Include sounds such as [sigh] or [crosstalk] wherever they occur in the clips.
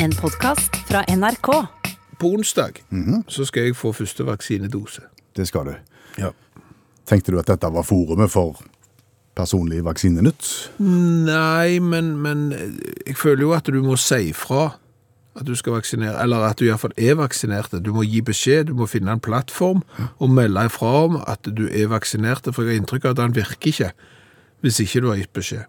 En podkast fra NRK. På onsdag så skal jeg få første vaksinedose. Det skal du. Ja. Tenkte du at dette var forumet for personlig vaksinenytt? Nei, men, men jeg føler jo at du må si fra at du skal vaksinere, eller at du i hvert fall er vaksinert. Du må gi beskjed, du må finne en plattform og melde ifra om at du er vaksinert, for jeg har inntrykk av at den virker ikke hvis ikke du har gitt beskjed.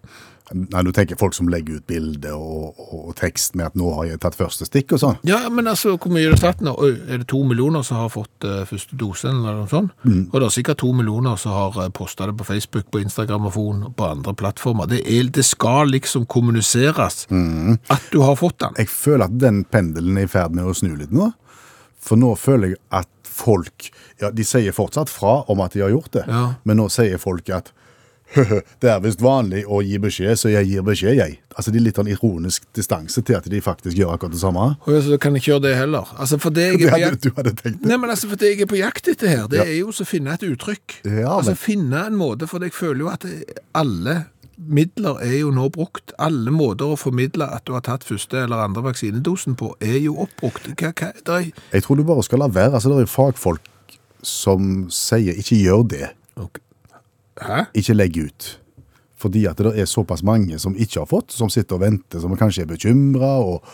Nei, du tenker folk som legger ut bilde og, og, og tekst med at nå har jeg tatt første stikk og sånn? Ja, men altså, hvor mye er det tatt nå? Er det to millioner som har fått uh, første dose, eller noe sånt? Og det er sikkert to millioner som har uh, postet det på Facebook, på Instagram og på andre plattformer. Det, er, det skal liksom kommuniseres at du har fått den. Jeg føler at den pendelen er i ferd med å snu litt nå. For nå føler jeg at folk Ja, de sier fortsatt fra om at de har gjort det, Ja. men nå sier folk at «Høhø, [laughs] det er visst vanlig å gi beskjed, så jeg gir beskjed, jeg. Altså, Det er litt sånn ironisk distanse til at de faktisk gjør akkurat det samme. Og så kan jeg ikke gjøre det heller. Altså, for det [laughs] jeg er på jakt... du hadde tenkt det. Nei, men altså, for det jeg er på jakt etter her, det Ja. er jo så å finne et uttrykk. Ja, altså, men- finne en måte, for jeg føler jo at alle midler er jo nå brukt. Alle måter å formidle at du har tatt første eller andre vaksinedosen på, er jo oppbrukt. Hva, hva, det er... Jeg tror du bare skal la være. Altså, Det er fagfolk som sier ikke gjør det. Ok. Hæ? ikke legge ut. Fordi at det er såpass mange som ikke har fått, som sitter og venter, som kanskje er bekymra og,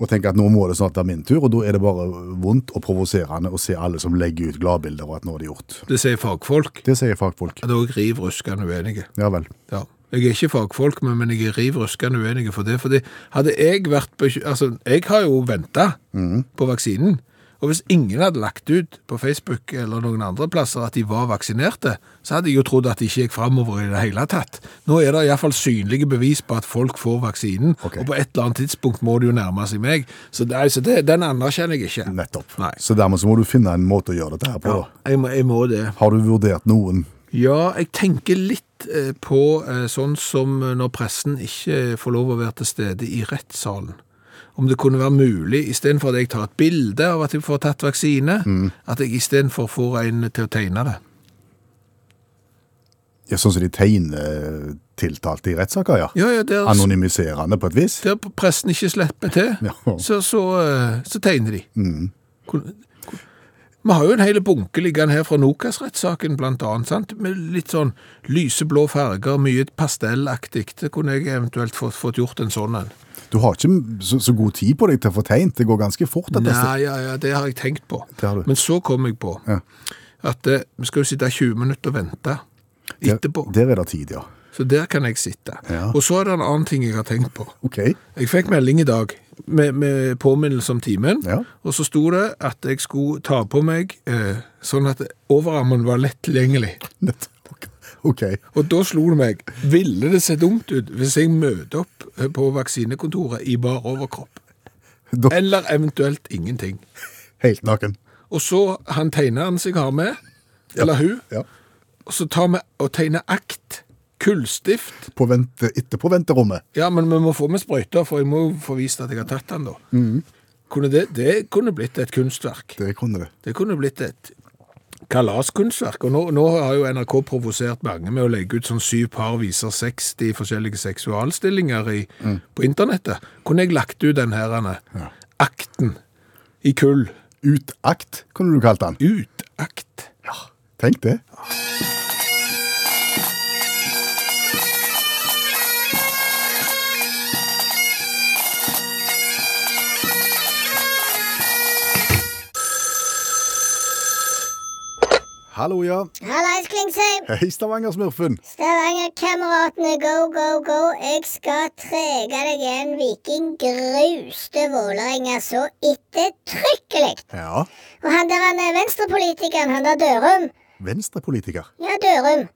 og tenker at nå må det snart være min tur. Og da er det bare vondt og provoserende å se alle som legger ut gladbilder og at nå er det gjort. Det sier fagfolk. Det sier fagfolk. Da er jeg riv ruskende uenige. Ja vel. Ja. Jeg er ikke fagfolk, men, men jeg er riv ruskende uenige for det. Fordi hadde jeg vært Altså, jeg har jo venta på vaksinen. Og hvis ingen hadde lagt ut på Facebook eller noen andre plasser at de var vaksinerte, så hadde jeg jo trodd at det ikke gikk framover i det hele tatt. Nå er det iallfall synlige bevis på at folk får vaksinen, okay. og på et eller annet tidspunkt må det jo nærme seg meg. Så, det, altså det, den anerkjenner jeg ikke. Nettopp. Nei. Så dermed så må du finne en måte å gjøre dette her på. Ja, da. jeg, må, jeg må det. Har du vurdert noen Ja, jeg tenker litt eh, på eh, sånn som eh, når pressen ikke får lov å være til stede i rettssalen. Om det kunne være mulig, istedenfor at jeg tar et bilde av at jeg får tatt vaksine, at jeg istedenfor får en til å tegne det. ja, Sånn som de tegner tiltalte i rettssaker, ja? Ja, ja, der, Anonymiserende på et vis? der pressen ikke slipper til, [laughs] Ja. så, så, eh, så tegner de. Kun- Vi har jo en hel bunke liggende her fra Nokas-rettssaken, blant annet, sant? med litt sånn lyseblå farger, mye pastellaktig. Det kunne jeg eventuelt fått, fått gjort en sånn en. Du har ikke så, så god tid på deg til å få tegnet. Det går ganske fort. Nei, ja, ja, det har jeg tenkt på. Det. Men så kom jeg på Ja. at eh, vi skal jo sitte 20 minutter og vente etterpå. Der, der er det tid, ja. Så der kan jeg sitte. Og så er det en annen ting jeg har tenkt på. Okay. Jeg fikk melding i dag med, med påminnelse om timen, og så sto det at jeg skulle ta på meg eh, sånn at overarmen var lett tilgjengelig. Nett. [laughs] OK. Og da slo det meg, ville det se dumt ut hvis jeg møter opp på vaksinekontoret i bar overkropp? Da, Eller eventuelt ingenting. helt naken. Og så han tegneren som jeg har med, eller hun, Ja. og så tar vi og tegner akt, kullstift. På vente, etterpå venterommet. Ja, men vi må få med sprøyter, for jeg må få vist at jeg har tatt den da. Kunne det, det kunne blitt et kunstverk. Det kunne det. Det kunne blitt et kalaskunstverk. Og nå, nå har jo NRK provosert mange med å legge ut sånn syv par viser 60 forskjellige seksualstillinger i, på internettet. Kunne jeg lagt ut den her? Ja. Akten i kull. Utakt, kunne du kalt den. Utakt. Ja, tenk det. Hallo, ja. Hallais, Klingsheim. Hei, Stavanger-smurfen. Stavanger-kameratene, go, go, go. Jeg skal trege deg igjen. Viking gruste Vålerenga så ettertrykkelig. Ja. Og han der han er venstrepolitikeren, han der Dørum Venstrepolitiker. Ja, Dørum.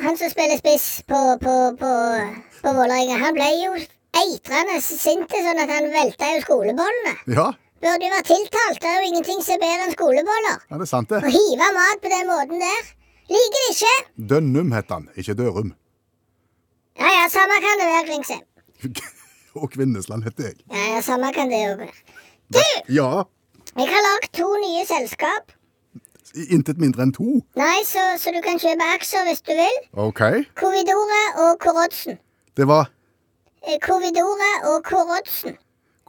Han som spiller spiss på, på, på, på Vålerenga. Han ble jo eitrende sint sånn at han velta jo skolebåndene. Ja, Burde jo være tiltalt. Det er jo ingenting som er bedre enn skoleboller. ja det er sant det. Å hive mat på den måten der. Liker det ikke. Dønnum het han, ikke Dørum. Ja ja, samme kan det være, Klingsheim. [laughs] Og Kvinnesland heter jeg. Ja, ja, samme kan det òg være. Du, Ja, jeg har lagd to nye selskap. intet mindre enn to. Nei, så, så du kan kjøpe aksjer hvis du vil. Ok. Covidora og Korodsen. Det var Eh, og Korodsen.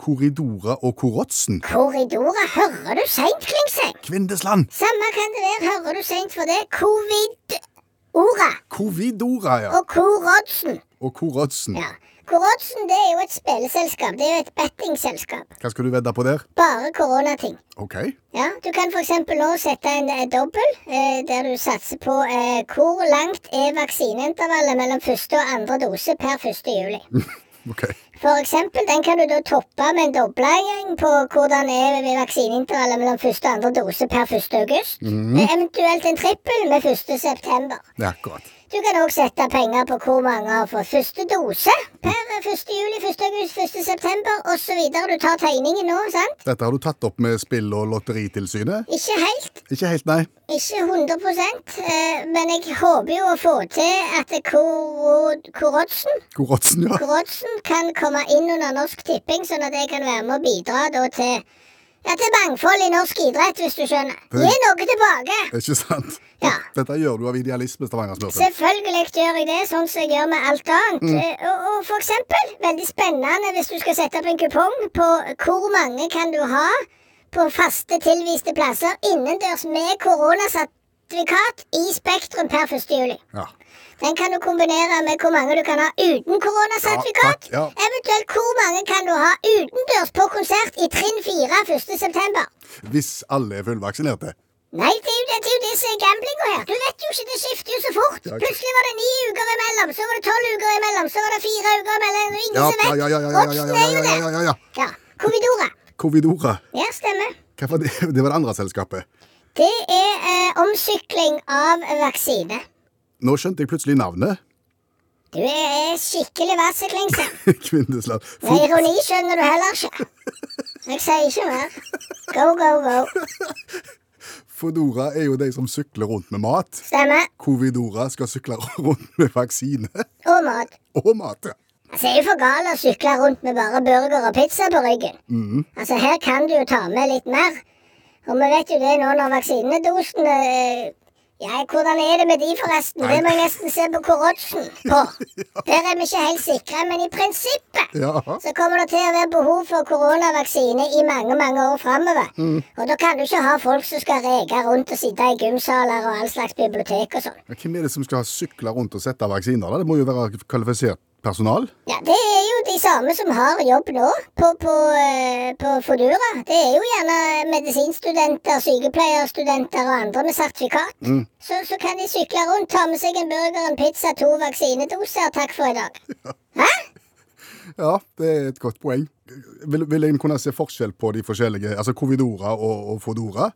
Korridora og Korotsen. Korridora hører du seint, Klingse. Kvindesland. Samme kan det være, hører du seint for det. Covid-ora Covidora, ja. og Korodsen. Og Korotsen. Ja. Korodsen det er jo et spilleselskap, det er jo et bettingselskap. Hva skal du vedde på der? Bare koronating. OK. Ja, Du kan f.eks. nå sette en eh, dobbel, eh, der du satser på eh, hvor langt er vaksineintervallet mellom første og andre dose per 1. juli. [laughs] ok. For eksempel, den kan du da toppe med en dobling på hvordan er ved vaksineintervallet mellom første og andre dose per 1. august. Eventuelt en trippel med 1. september. Ja. Du kan òg sette penger på hvor mange har fått første dose per 1. juli, 1. august, 1. september osv. Du tar tegningen nå, sant? Dette har du tatt opp med Spill- og lotteritilsynet? Ikke helt. Ikke helt, nei. Ikke 100 eh, men jeg håper jo å få til at Koro- Korodsen ja. Korodsen kan komme inn under Norsk Tipping, sånn at jeg kan være med og bidra til ja, til mangfold i norsk idrett, hvis du skjønner. Gi noe tilbake! Ikke sant? Ja. Dette gjør du av idealisme, Stavanger-smurfen. Selvfølgelig gjør jeg det, sånn som jeg gjør med alt annet. Mm. Og, og for eksempel, veldig spennende hvis du skal sette opp en kupong på hvor mange kan du ha på faste tilviste plasser innendørs med koronasertifikat i Spektrum per 1. juli. Ja. Den kan du kombinere med hvor mange du kan ha uten koronasertifikat. Ja, ja. Eventuelt hvor mange kan du ha utendørs på konsert i trinn 4 1.9. Hvis alle er fullvaksinerte. Nei, det er jo det, det, det som er gamblinga her. Du vet jo ikke, det skifter jo så fort. Ja. Plutselig var det ni uker imellom, så var det tolv uker imellom, så var det fire uker imellom. Ingen Ja, som vet. ja, ja, ja, ja, ja, ja, ja, ja, ja, ja. Ja. Covidora. Covidora. Ja, stemmer. Hva var det? [laughs] Det var det andre selskapet. Det er eh, omsykling av vaksine. Nå skjønte jeg plutselig navnet. Du er skikkelig vasseklingse. [laughs] Kvindesland. Med Fot- ironi skjønner du heller ikke. Jeg sier ikke mer. Go, go, go. Fodora er jo de som sykler rundt med mat. Stemmer. Covidora skal sykle rundt med vaksine. Og mat. Og mat, ja. Altså, jeg er jo for gal å sykle rundt med bare burger og pizza på ryggen. Altså, her kan du jo ta med litt mer. Og vi vet jo det nå når vaksinedosene eh, Ja, hvordan er det med de, forresten? Det må jeg nesten se på Korodsen på. [laughs] Der er vi ikke helt sikre, men i prinsippet Ja. så kommer det til å være behov for koronavaksine i mange mange år framover. Og da kan du ikke ha folk som skal reke rundt og sitte i gymsaler og all slags bibliotek og sånn. Hvem er det som skal sykle rundt og sette vaksiner? da? Det må jo være kvalifisert personal. Ja, Det er jo de samme som har jobb nå på, på, eh, på Fodura. Det er jo gjerne medisinstudenter, sykepleierstudenter og andre med sertifikat. Så, så kan de sykle rundt, ta med seg en burger, en pizza, to vaksinedoser. Takk for i dag. [laughs] Hæ? Ja, det er et godt poeng. Vil, vil en kunne se forskjell på de forskjellige, altså Covidora og, og Fodora?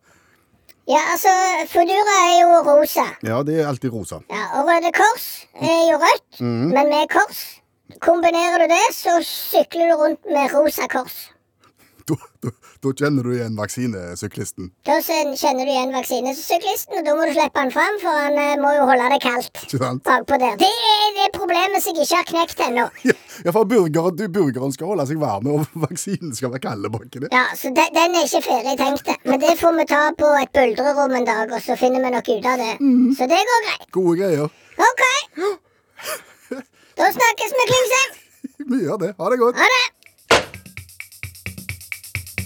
Ja, altså, Fodura er jo rosa. Ja, det er alltid rosa. Ja, Og Røde Kors er jo rødt, men med kors. Kombinerer du det, så sykler du rundt med rosa kors. [laughs] Da, da, da kjenner du igjen vaksinesyklisten. Da kjenner du igjen vaksinesyklisten, og da må du slippe han fram, for han eh, må jo holde det kaldt. Bakpå der. Det er det problemet som jeg ikke har knekt ennå. [laughs] Ja, ja, for burger, du, burgeren skal holde seg varm, og [laughs] vaksinen skal være kald baki det. Ja, så de, Den er ikke ferdig tenkt, men det får vi ta på et buldrerom en dag, og så finner vi nok ut av det. Så det går greit. Gode greier. OK. Da snakkes vi, Klingsheim. Vi gjør det. Ha det godt. Ha det.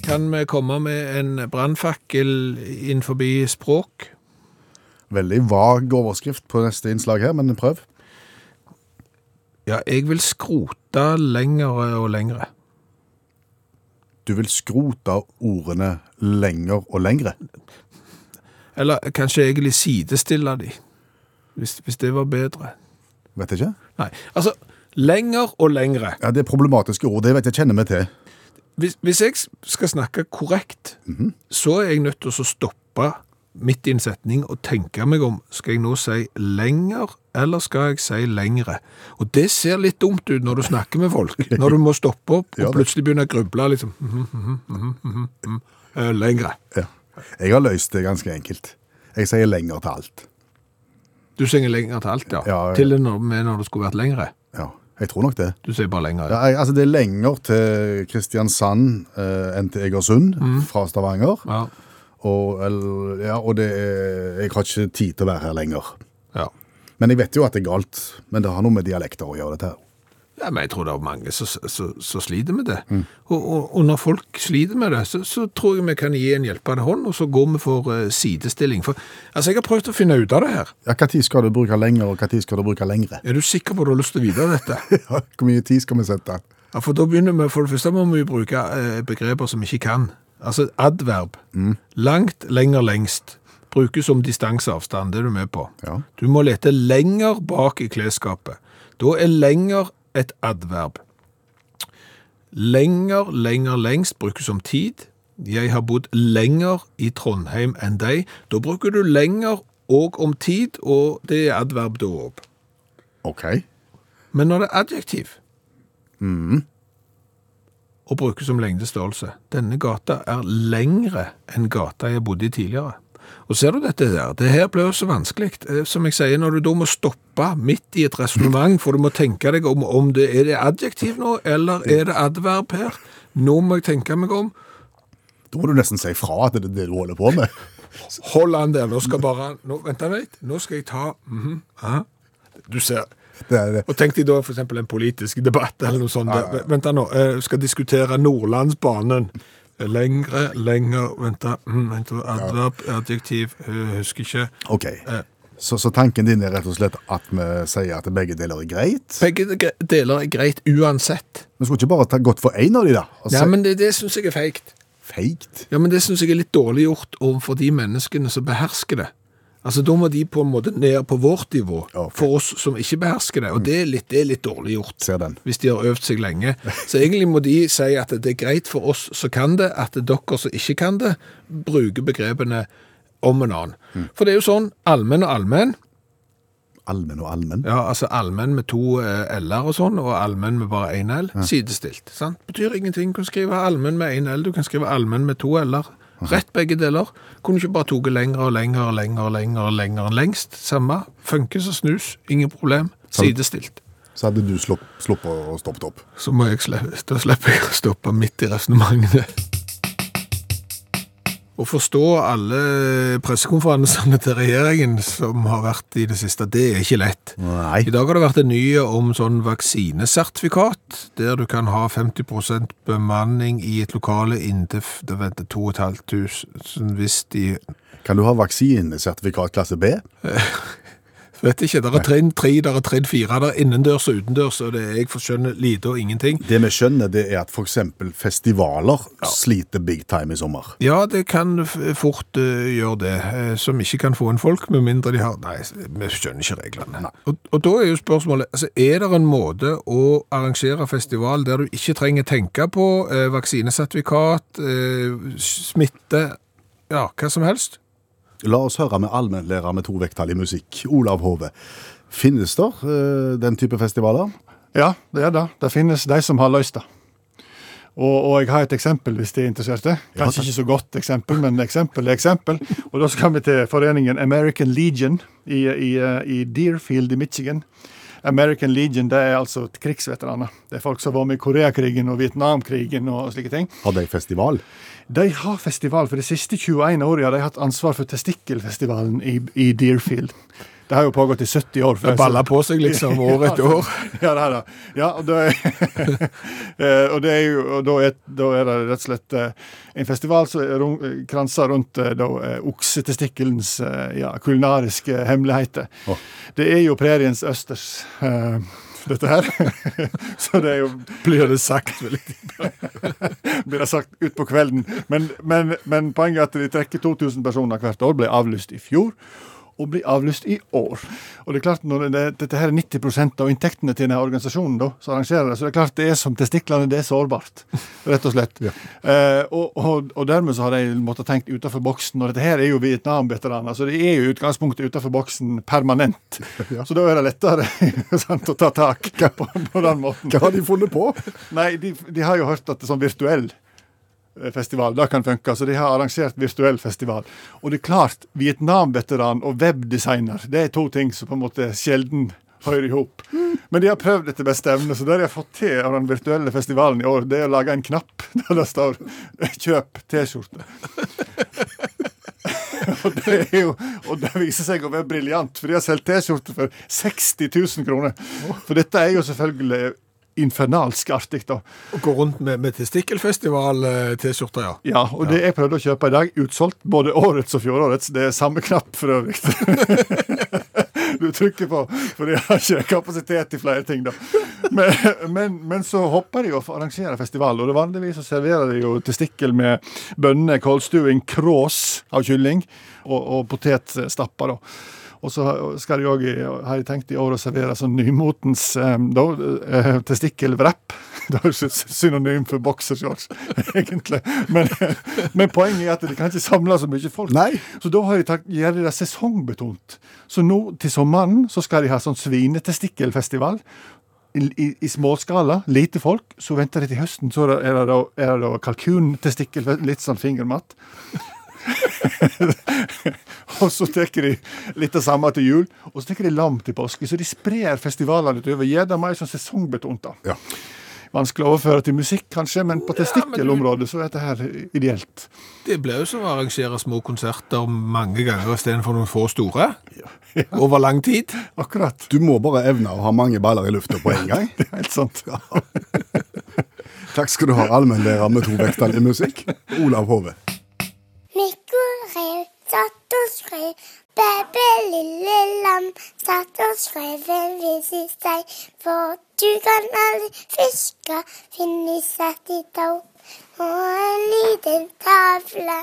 Kan vi komme med en brannfakkel innenfor språk? Veldig vag overskrift på neste innslag her, men prøv. Ja, jeg vil skrote lengre og lengre. Du vil skrote ordene lenger og lengre. Eller kanskje egentlig sidestille de, hvis, hvis det var bedre. Vet jeg ikke. Nei, altså, lenger og lengre. Ja, Det er problematiske ord. Det vet jeg kjenner meg til. Hvis, hvis jeg skal snakke korrekt, så er jeg nødt til å stoppe midt i en setning og tenke meg om. Skal jeg nå si lenger, eller skal jeg si lengre? Og det ser litt dumt ut når du snakker med folk. [laughs] Når du må stoppe opp og ja, plutselig begynne å gruble liksom. Mm -hmm, mm -hmm. Eh, Lengre. Ja. Jeg har løst det ganske enkelt. Jeg sier lenger til alt. Du synger lenger til alt, ja. Ja, ja. Til og med når det skulle vært lengre. Ja, jeg tror nok det. Du sier bare lenger. Ja, jeg, altså Det er lenger til Kristiansand eh, enn til Egersund fra Stavanger. Ja. Og, eller, ja, og det er, jeg har ikke tid til å være her lenger. ja. Men jeg vet jo at det er galt. Men det har noe med dialekter å gjøre, dette her. Ja, men jeg tror det er mange som, sliter med det. Og, og, og når folk sliter med det, så, så tror jeg vi kan gi en hjelpende hånd, og så går vi for uh, sidestilling. For, altså, jeg har prøvd å finne ut av det her. Ja, tid skal du bruke lenger, og tid skal du bruke lengre? Er du sikker på at du har lyst til å vite dette? [laughs] Ja, Hvor mye tid skal vi sette? Ja, for da begynner vi, for det første må vi bruke uh, begreper som vi ikke kan. Altså adverb. Langt, lenger, lengst. Brukes som distanseavstand, det er du med på. Ja. Du må lete lenger bak i klesskapet. Da er lenger et adverb. Lenger, lenger, lengst brukes som tid. Jeg har bodd lenger i Trondheim enn deg. Da bruker du lenger og om tid, og det er adverb da òg. OK. Men når det er adjektiv og brukes som lengdestørrelse Denne gata er lengre enn gata jeg bodde i tidligere. Og ser du dette der? Det her blir jo så vanskelig. Eh, Som jeg sier, når du da må stoppe midt i et resonnement, for du må tenke deg om, om det er det adjektiv nå, eller er det adverb her. Nå må jeg tenke meg om. Da må du nesten si fra at det er det du holder på med. [laughs] Hold an der, nå skal bare nå, Vent litt, nå skal jeg ta mm -hmm. Du ser. Det det. Og tenk deg da eksempel en politisk debatt eller noe sånt. Vent da nå, Jeg skal diskutere Nordlandsbanen. Lengre, lenger, vent mm, adverb, adjektiv, eh, husker ikke. OK. Så, så tanken din er rett og slett at vi sier at begge deler er greit? Begge deler er greit uansett. Vi skulle ikke bare ta godt for én av de, da? Altså, Ja, men det, det synes jeg er feigt. Feigt? Ja, men det synes jeg er litt dårlig gjort overfor de menneskene som behersker det. Altså, da må de på en måte ned på vårt nivå, okay. for oss som ikke behersker det, og det er litt, det er litt dårlig gjort. Ser den. Hvis de har øvd seg lenge. Så egentlig må de si at det er greit for oss som kan det, at dere som ikke kan det, bruker begrepene om en annen. For det er jo sånn, allmenn og allmenn, Allmenn og allmenn? ja, altså allmenn med to eh, l-er og sånn, og allmenn med bare én l, sidestilt. sant? Betyr ingenting. Du kan skrive allmenn med én l, du kan skrive allmenn med to l-er. Rett begge deler. Kunne ikke bare tatt lenger og lenger og lenger og lenger lenger enn lengst. Samme. Funkes og snus. Ingen problem. Sidestilt. Så hadde du slupp- sluppet å stoppe opp. Så må jeg slippe, da slipper jeg å stoppe midt i resonnementene. Å forstå alle pressekonferansene til regjeringen som har vært i det siste, det er ikke lett. Nei. I dag har det vært en ny om sånn vaksinesertifikat, der du kan ha 50% bemanning i et lokale inntil f- det 2500 hvis de Kan du ha vaksinesertifikat klasse B? [laughs] Vet ikke, det er trinn tre, det er trinn fire. det er innendørs og utendørs, og det er jeg skjønner lite og ingenting. Det vi skjønner, det er at f.eks. festivaler sliter big time i sommer. Ja, det kan fort uh, gjøre det, eh, som ikke kan få inn folk, med mindre de har Nei, vi skjønner ikke reglene. Og, og da er jo spørsmålet altså, Er det en måte å arrangere festival der du ikke trenger tenke på eh, vaksinesertifikat, eh, smitte, ja, hva som helst? La oss høre med allmennlærer med to vekttall i musikk, Olav Hove. Finnes det uh, den type festivaler? Ja, det er det. Det finnes de som har løst det. Og, og jeg har et eksempel, hvis de er interesserte. Kanskje ikke så godt eksempel, men eksempel er eksempel. Og da skal vi til foreningen American Legion i, i, eh, i Deerfield i Michigan. American Legion det er altså krigsveteraner. Det er folk som var med i Koreakrigen og Vietnamkrigen og slike ting. Har de festival? De har festival. For de siste 21 årene har de hatt ansvar for Testikkelfestivalen i, i Deerfield. Det har jo pågått i 70 år. Det baller på seg liksom år etter år. [laughs] Ja, det er det. Ja, og, da er, [laughs] eh, og, det er jo, og da, er, da er det rett og slett eh, en festival som kranser rundt eh, da, oksetestikkelens ja, kulinariske hemmeligheter. Oh. Det er jo preriens østers, Uh, dette her. [laughs] Så det er jo Blir det sagt, jeg blir det sagt utpå kvelden. Men, men, men poenget er at de trekker 2000 personer hvert år. Ble avlyst i fjor. Og bli avlyst i år. Og det er klart, når det, Dette her er 90% av inntektene til denne organisasjonen da, som arrangerer det. Så det er klart det er som testiklene, det er sårbart. Rett og slett. [laughs] Eh, og, og, og dermed så har de måttet tenkt utenfor boksen. Og dette her er jo Vietnam-veteraner, så det er jo utgangspunktet utenfor boksen permanent. [laughs] Så da er det lettere [laughs] sant, å ta tak på, på den måten. Hva har de funnet på? Nei, de, de har jo hørt at det er sånn virtuell festival, det kan funke. Så de har arrangert virtuell festival. Og det er klart, Vietnam-veteran og webdesigner, det er to ting som på en måte sjelden hører i hop. Men de har prøvd etter beste evne, så det de har fått til av den virtuelle festivalen i år, det er å lage en knapp [laughs] der det står 'kjøp T-skjorte'. [laughs] og, det er jo, og det viser seg å være briljant, for de har solgt T-skjorter for 60 000 kroner. For dette er jo selvfølgelig infernalsk artig, da. Å gå rundt med, med testikkelfestival-T-skjorter, ja. Ja, og det jeg prøvde å kjøpe i dag, utsolgt både årets og fjorårets. Det er samme knapp for øvrig. [laughs] du trykker på, for jeg har ikke kapasitet til flere ting, da. Men, men, men så hopper de og arrangerer festival, og det vanligvis så serverer de jo testikkel med bønner, kålstuing, krås av kylling og, og potetstapper, da. Og så skal de òg, har jeg tenkt i år, å servere sånn nymotens eh, da, eh. [laughs] Det er jo synonym for boksershorts, [laughs] egentlig. Men, men poenget er at de kan ikke samle så mye folk. Nei. Så da har tatt, gjør de det sesongbetont. Så nå til sommeren så skal de ha sånn svinetestikkelfestival. I, i, I småskala, lite folk. Så venter de til høsten, så er det, er det, da- er det da kalkuntestikkel, litt sånn fingermatt. [laughs] og så tar de litt det samme til jul, og så tar de lam til påske. Så de sprer festivalene utover. Gjør det mer sånn sesongbetont. da. Ja. Vanskelig å overføre til musikk, kanskje, men på testikkelområdet så er dette her ideelt. Det blir jo som å arrangere små konserter mange ganger istedenfor noen få store. [laughs] Over lang tid. Akkurat. Du må bare evne å ha mange baller i lufta på en gang. [laughs] Det er helt sant. Takk skal du ha, allmennlærer med to vekttall i musikk, Olav Hove. Mikko rev satt og skrev, Bebe, lille lam satt og skrev en vis i seg. For du kan aldri fiske, finne satt i tau og en liten tavle.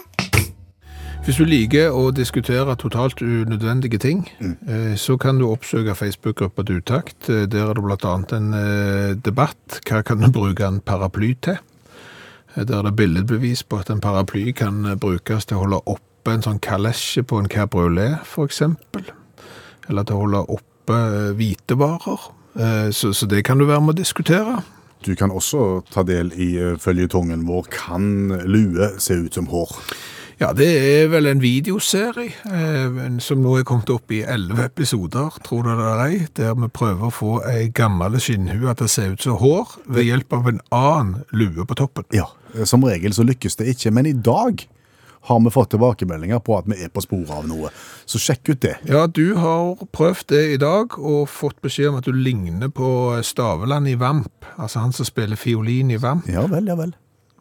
Hvis du liker å diskutere totalt unødvendige ting, mm. så kan du oppsøke Facebook-gruppa til Utakt. Eh, Der er det annet en eh, debatt. Hva kan du bruke en paraply til? Eh, Der er det billedbevis på at en paraply kan eh, brukes til å holde oppe en sånn kalesje på en cabriolet, eksempel. Eller til å holde oppe hvite hvitevarer. Eh, Så, så det kan du være med å diskutere. Du kan også ta del i eh, føljetongen vår Kan lue se ut som hår? Ja, det er vel en videoserie eh, som nå er kommet opp i 11 episoder, tror du det er ei, der vi prøver å få ei gammel skinnhue til å se ut som hår ved hjelp av en annen lue på toppen. Ja, som regel så lykkes det ikke, men i dag har vi fått tilbakemeldinger på at vi er på sporet av noe. Så sjekk ut det. Ja, du har prøvd det i dag og fått beskjed om at du ligner på Staveland i Vamp, altså han som spiller fiolin i Vamp. Ja vel, ja vel.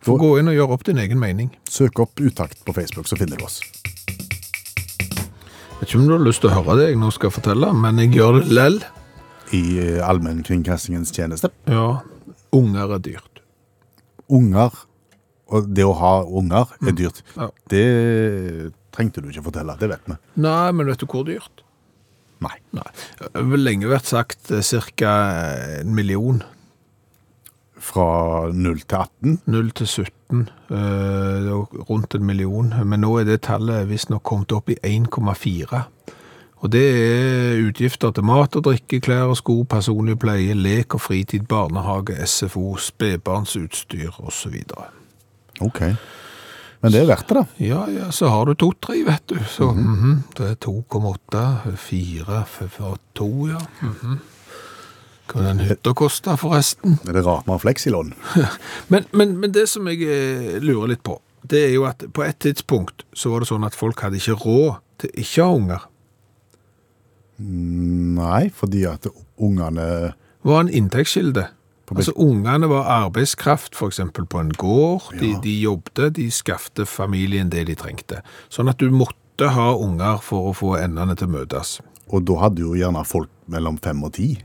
Få gå inn og gjøre opp din egen mening. Søk opp Utakt på Facebook, så finner du oss. Jeg Vet ikke om du har lyst til å høre det jeg nå skal fortelle, men jeg gjør det lell. I eh, allmennkringkastingens tjeneste. Ja, unger er dyrt. Unger, og det å ha unger er dyrt. Ja. Det trengte du ikke fortelle, det vet vi. Nei, men vet du hvor dyrt? Nei. Nei. Det har vel lenge vært sagt ca. en million. Fra 0 til 18. 0 til 17, eh, rundt en million. Men nå er det tallet visstnok kommet opp i 1,4. Og det er utgifter til mat og drikke, klær og sko, personlig pleie, lek og fritid, barnehage, SFO, spedbarnsutstyr osv. Ok. Men det er verdt det, da. Ja, ja, så har du to-tre, vet du. Så mhm, det er 2,8, 4, 2, ja. Mhm. Hva den hytta koster, forresten? Er det har fleksilån? [laughs] Men, men, men det som jeg eh, lurer litt på, det er jo at på et tidspunkt så var det sånn at folk hadde ikke råd til ikke å ha unger. Nei, fordi at ungene var en inntektskilde. Altså Ungene var arbeidskraft eksempel på en gård. De, Ja. de jobbet, de skaffte familien det de trengte. Sånn at du måtte ha unger for å få endene til å møtes. Og da hadde jo gjerne folk mellom fem og ti.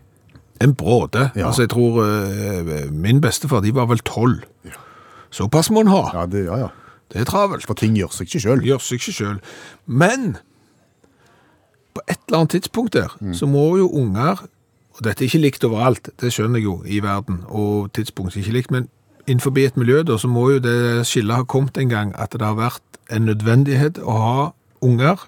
En bråde. Ja. Altså jeg tror eh, min bestefar, de var vel tolv. Såpass må en ha. Ja, det, ja, ja. Det er travelt. For ting gjør seg ikke sjøl. gjør seg ikke sjøl. Men på et eller annet tidspunkt der, så må jo unger Og dette er ikke likt overalt, det skjønner jeg jo, i verden, og tidspunkt er ikke likt, men innenfor et miljø da, så må jo det skillet ha kommet en gang at det har vært en nødvendighet å ha unger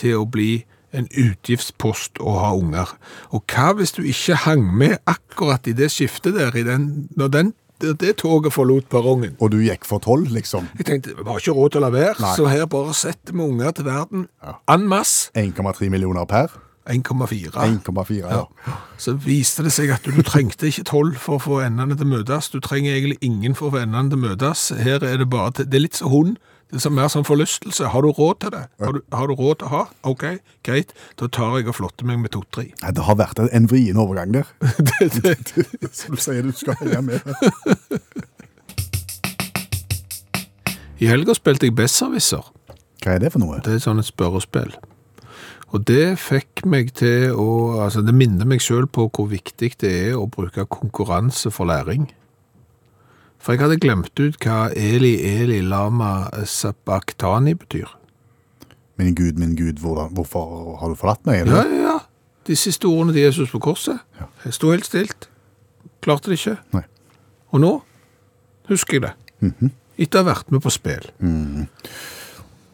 til å bli en utgiftspost å ha unger. Og hva hvis du ikke hang med akkurat i det skiftet der, i den, når den, det toget forlot perrongen? Og du gikk for tolv, liksom. Jeg tenkte, vi har ikke råd til å la være, Nei. så her bare setter vi unger til verden en masse. 1,3 millioner per. 1,4. 1,4, ja. Så viste det seg at du, du trengte ikke 12 for å få endene til å møtes. Du trenger egentlig ingen for å få endene til å møtes. Her er det bare til, det er litt som hund. Det er mer sånn forlystelse. Har du råd til det? Har du, har du råd til å ha? Ok, greit. Da tar jeg og flotter meg med to-tre. Nei, det har vært en vrien overgang der. Det- [laughs] det- Som du sier, du skal henge med. I helga spilte jeg Besserwisser. Hva er det for noe? Det er sånn et spørrespill. Og det fikk meg til å Altså, det minner meg sjøl på hvor viktig det er å bruke konkurranse for læring. For jeg hadde glemt ut hva Eli Eli Lama Sabachthani betyr. Min Gud, min Gud, hvorfor har du forlatt meg? Ja, Eller? ja, ja. De siste ordene til Jesus på korset. Ja. Jeg sto helt stilt. Klarte det ikke. Nei. Og nå husker jeg det. Mhm. Etter å ha vært med på spill.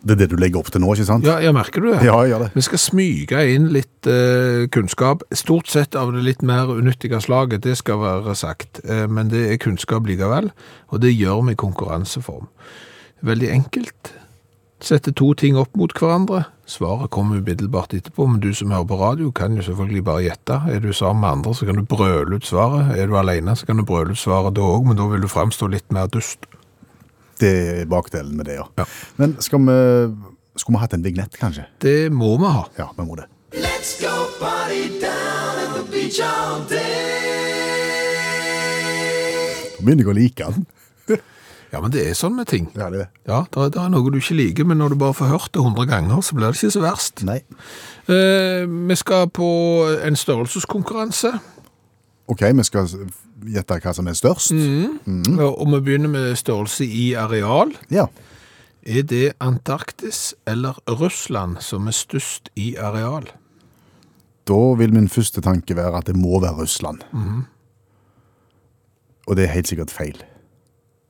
Det er det du legger opp til nå, ikke sant? Ja, jeg merker du det? Ja, jeg gjør det. Vi skal smyge inn litt eh, kunnskap. Stort sett av det litt mer unyttige slaget, det skal være sagt. Eh, men det er kunnskap likevel, og det gjør vi i konkurranseform. Veldig enkelt. Sette to ting opp mot hverandre. Svaret kommer umiddelbart etterpå, men du som hører på radio kan jo selvfølgelig bare gjette. Er du sammen med andre, så kan du brøle ut svaret. Er du alene, så kan du brøle ut svaret da òg, men da vil du framstå litt mer dust. Det er bakdelen med det, ja. Ja. Men skal vi, skulle vi hatt en vignett, kanskje? Det må vi ha. Ja, vi må det. Let's go party down at the beach all day. Nå begynner jeg å like den. [laughs] Ja, men det er sånn med ting. Ja, det er det. Ja, det er, det er noe du ikke liker, men når du bare får hørt det 100 ganger, så blir det ikke så verst. Nei. Eh, vi skal på en størrelseskonkurranse, Ok, vi skal gjette hva som er størst. og og vi begynner med størrelse i areal. Ja. Er det Antarktis eller Russland som er størst i areal? Da vil min første tanke være at det må være Russland. Og det er helt sikkert feil.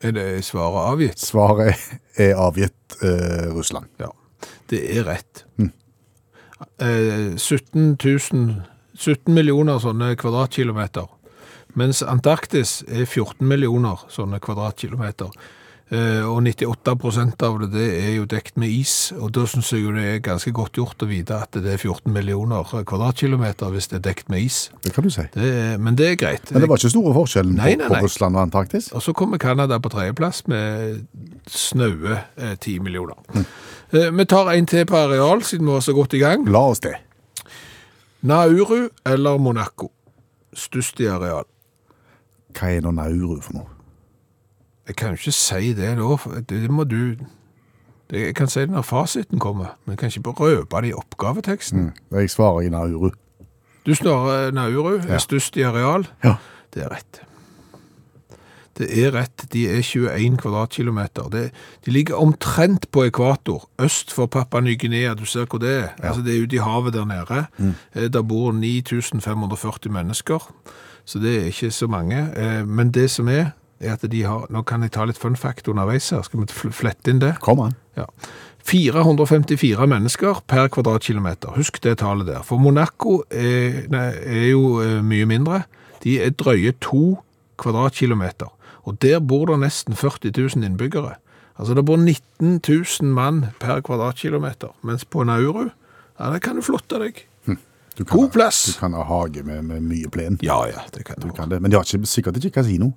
Er det svaret avgitt? Svaret er avgitt eh, Russland. Ja, det er rett. Eh, 17 000, 17 millioner sånne kvadratkilometer, mens Antarktis er 14 millioner sånne kvadratkilometer. Eh, og 98 av det, det er jo dekt med is, og da synes jeg jo det er ganske godt gjort å vite at det er 14 millioner kvadratkilometer hvis det er dekt med is. Det kan du si. Det er, men det er greit. Men det var ikke store forskjellen Nei, på, nei, på. Russland og Antarktis? Og så kommer Canada på tredjeplass med snaue eh, 10 millioner. Mm. vi tar en til på areal, siden vi var så godt i gang. La oss det. Nauru eller Monaco? Størst i areal. Hva er nå Nauru for noe? Jeg kan jo ikke si det nå, det må du... Det, jeg kan si det når fasiten kommer, men jeg kan ikke røpe det i oppgaveteksten. Jeg svarer i Nauru. Du snarer Nauru er størst i areal. Ja. Det er rett. Det er rett. De er 21 kvadratkilometer. Det, de ligger omtrent på ekvator, øst for Papua Ny-Guinea. Du ser hvor det er. Altså, det er ute i havet der nede. Mm. Der bor 9540 mennesker, så det er ikke så mange. Eh, Men det som er, er at de har Nå kan jeg ta litt fun fact underveis her. Skal vi flette inn det? Kom an. Ja. 454 mennesker per kvadratkilometer. Husk det tallet der. For Monaco er, nei, er jo eh, mye mindre. De er drøye to kvadratkilometer. Og der bor det nesten 40 000 innbyggere. Altså det bor 19 000 mann per kvadratkilometer. Mens på Nauru, ja, der kan du flotte deg. Du kan, God plass. Du kan ha hage med, med mye plen. Ja, ja, det kan du. Kan det. Men de har ikke, sikkert ikke kasino.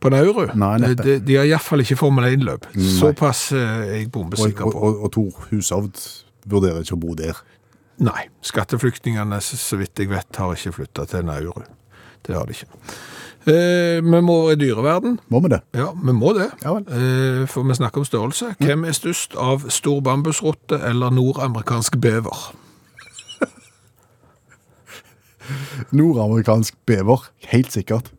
På Nauru? Nei, de, de, de har iallfall ikke Formel 1-løp. Såpass eh, er jeg Og, bombesikker og, på. og, og Tor Hushovd vurderer ikke å bo der. Nei, skatteflyktningene, så vidt jeg vet, har ikke flyttet til Nauru. Det har de ikke. Eh, vi må i dyreverden. Må vi det? Ja, vi må det. Ja. Eh, for vi snakker om størrelse. Hvem er størst av stor bambusrotte eller nordamerikansk bever? [laughs] Nordamerikansk bever. Helt sikkert.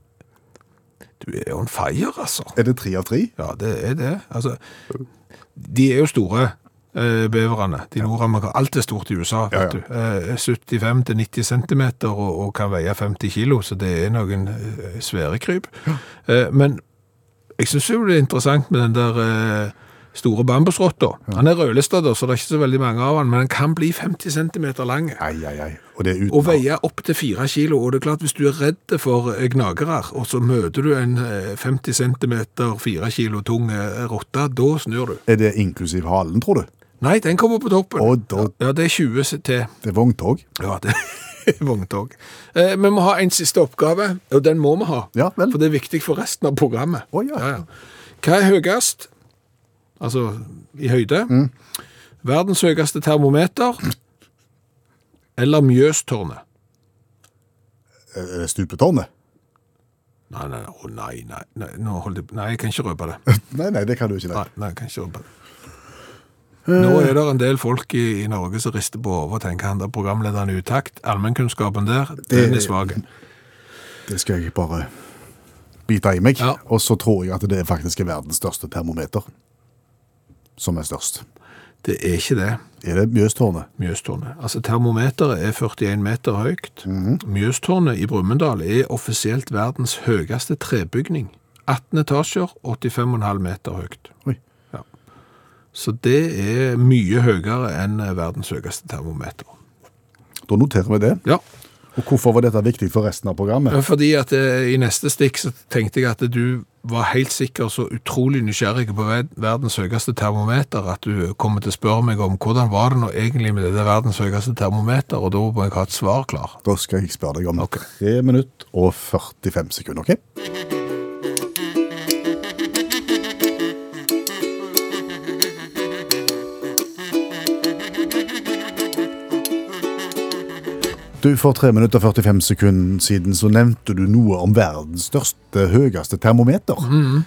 Du er jo en feier, altså. Er det tre av tre? Ja, det er det. Altså, de er jo store, beverne. De nordamerikanske. Alt er stort i USA, Ja, ja. du. Eh, 75-90 cm og, og kan veie 50 kilo, så det er noen eh, svære kryp. Eh, men jeg synes jo det er interessant med den der eh, store bambusrotta. Han er rødlista, da, så det er ikke så veldig mange av han, men han kan bli 50 cm lang. Ei, ei, ei. Og uten Og veie opp til 4 kilo, og det er klart hvis du er redd for eh, gnagere, og så møter du en eh, 50 cm, 4 kg tung eh, rotte, da snur du. Er det inklusiv halen, tror du? Nei, den kommer på toppen. Og da, Ja, det er 20 til. det er vogntog? Ja, det er [laughs] vogntog. Eh, vi må ha en siste oppgave, og den må vi ha. Ja, vel. For det er viktig for resten av programmet. Å, ja. Hva er høyest? altså i høyde. Verdens høyeste termometer eller Mjøstårnet. Er det stupetårnet? Nei, nei, nei, nei, nei, nå hold jeg, nei, jeg kan ikke røpe det. [laughs] Nei, nei, det kan du ikke. Nei, Nei. nei, jeg kan ikke røpe det. Nå er det en del folk i, i Norge som rister på hodet og tenker han der programlederen er utakt. Allmennkunnskapen der, den er svak. Det skal jeg bare bite i meg. Ja. Og så tror jeg at det er faktisk er verdens største termometer som er størst. Det er ikke det. Er det Mjøstårnet? Mjøstårnet. Altså, termometeret er 41 meter høyt. Mjøstårnet i Brumunddal er offisielt verdens høyeste trebygning. 18 etasjer, 85,5 meter høyt. Oi. Så det er mye høyere enn verdens høyeste termometer. Da noterer vi det. Ja, Og hvorfor var dette viktig for resten av programmet? fordi at eh, i neste stikk så tenkte jeg at du var helt sikker så utrolig nysgjerrig på verdens høyeste termometer at du kommer til å spørre meg om hvordan var det nå egentlig med det verdens høyeste termometer, og da må jeg ha et svar klar. Da skal jeg spørre deg om okay. 3 minutter og 45 sekunder. ok? Du, For 3 minutter og 45 sekunder siden så nevnte du noe om verdens største, høyeste termometer.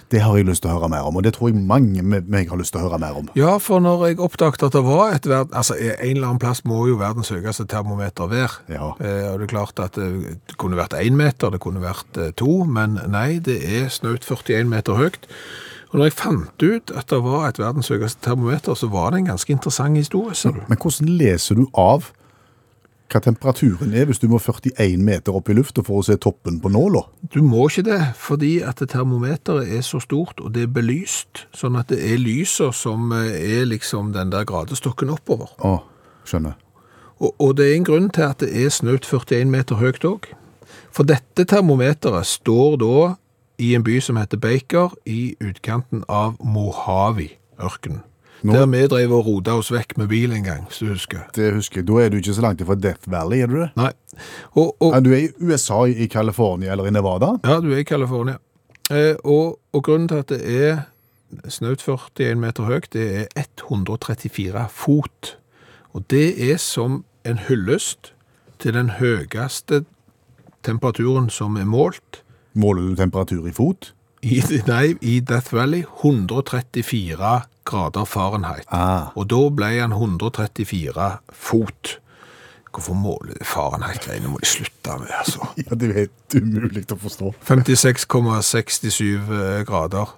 Det har jeg lyst til å høre mer om, og det tror jeg mange med meg har lyst til å høre mer om. Ja, for når jeg oppdaget at det var et verd... Altså, en eller annen plass må jo verdens høyeste termometer være. Ja. Eh, og det er klart at det, det kunne vært én meter, det kunne vært eh, to, men nei, det er snaut 41 meter høyt. Og når jeg fant ut at det var et verdens høyeste termometer, så var det en ganske interessant historie. Men hvordan leser du av hva temperaturen er hvis du må 41 meter opp i lufta for å se toppen på nåla? Du må ikke det, fordi at termometeret er så stort, og det er belyst, sånn at det er lyset som eh, er liksom den der gradestokken oppover. Å, skjønner. Og, og det er en grunn til at det er snaut 41 meter høyt òg. For dette termometeret står da i en by som heter Baker, i utkanten av Mojave-ørkenen. Nå- Der vi drev og rota oss vekk med bil en gang, hvis du husker. Det husker jeg. Da er du ikke så langt fra Death Valley, er du det? Nei. Og, og, Ja, du er i USA, i California eller i Nevada? Ja, du er i California. Eh, og, og grunnen til at det er snaut 41 meter høyt, det er 134 fot. Og det er som en hyllest til den høyeste temperaturen som er målt Måler du temperatur i fot? i, nei, i Death Valley. 134 grader Fahrenheit. Ah. Og da ble han 134 fot. Hvorfor måler Fahrenheit-greiene? må de slutte med, altså. [laughs] Ja, det er helt umulig å forstå. 56,67 grader. grader.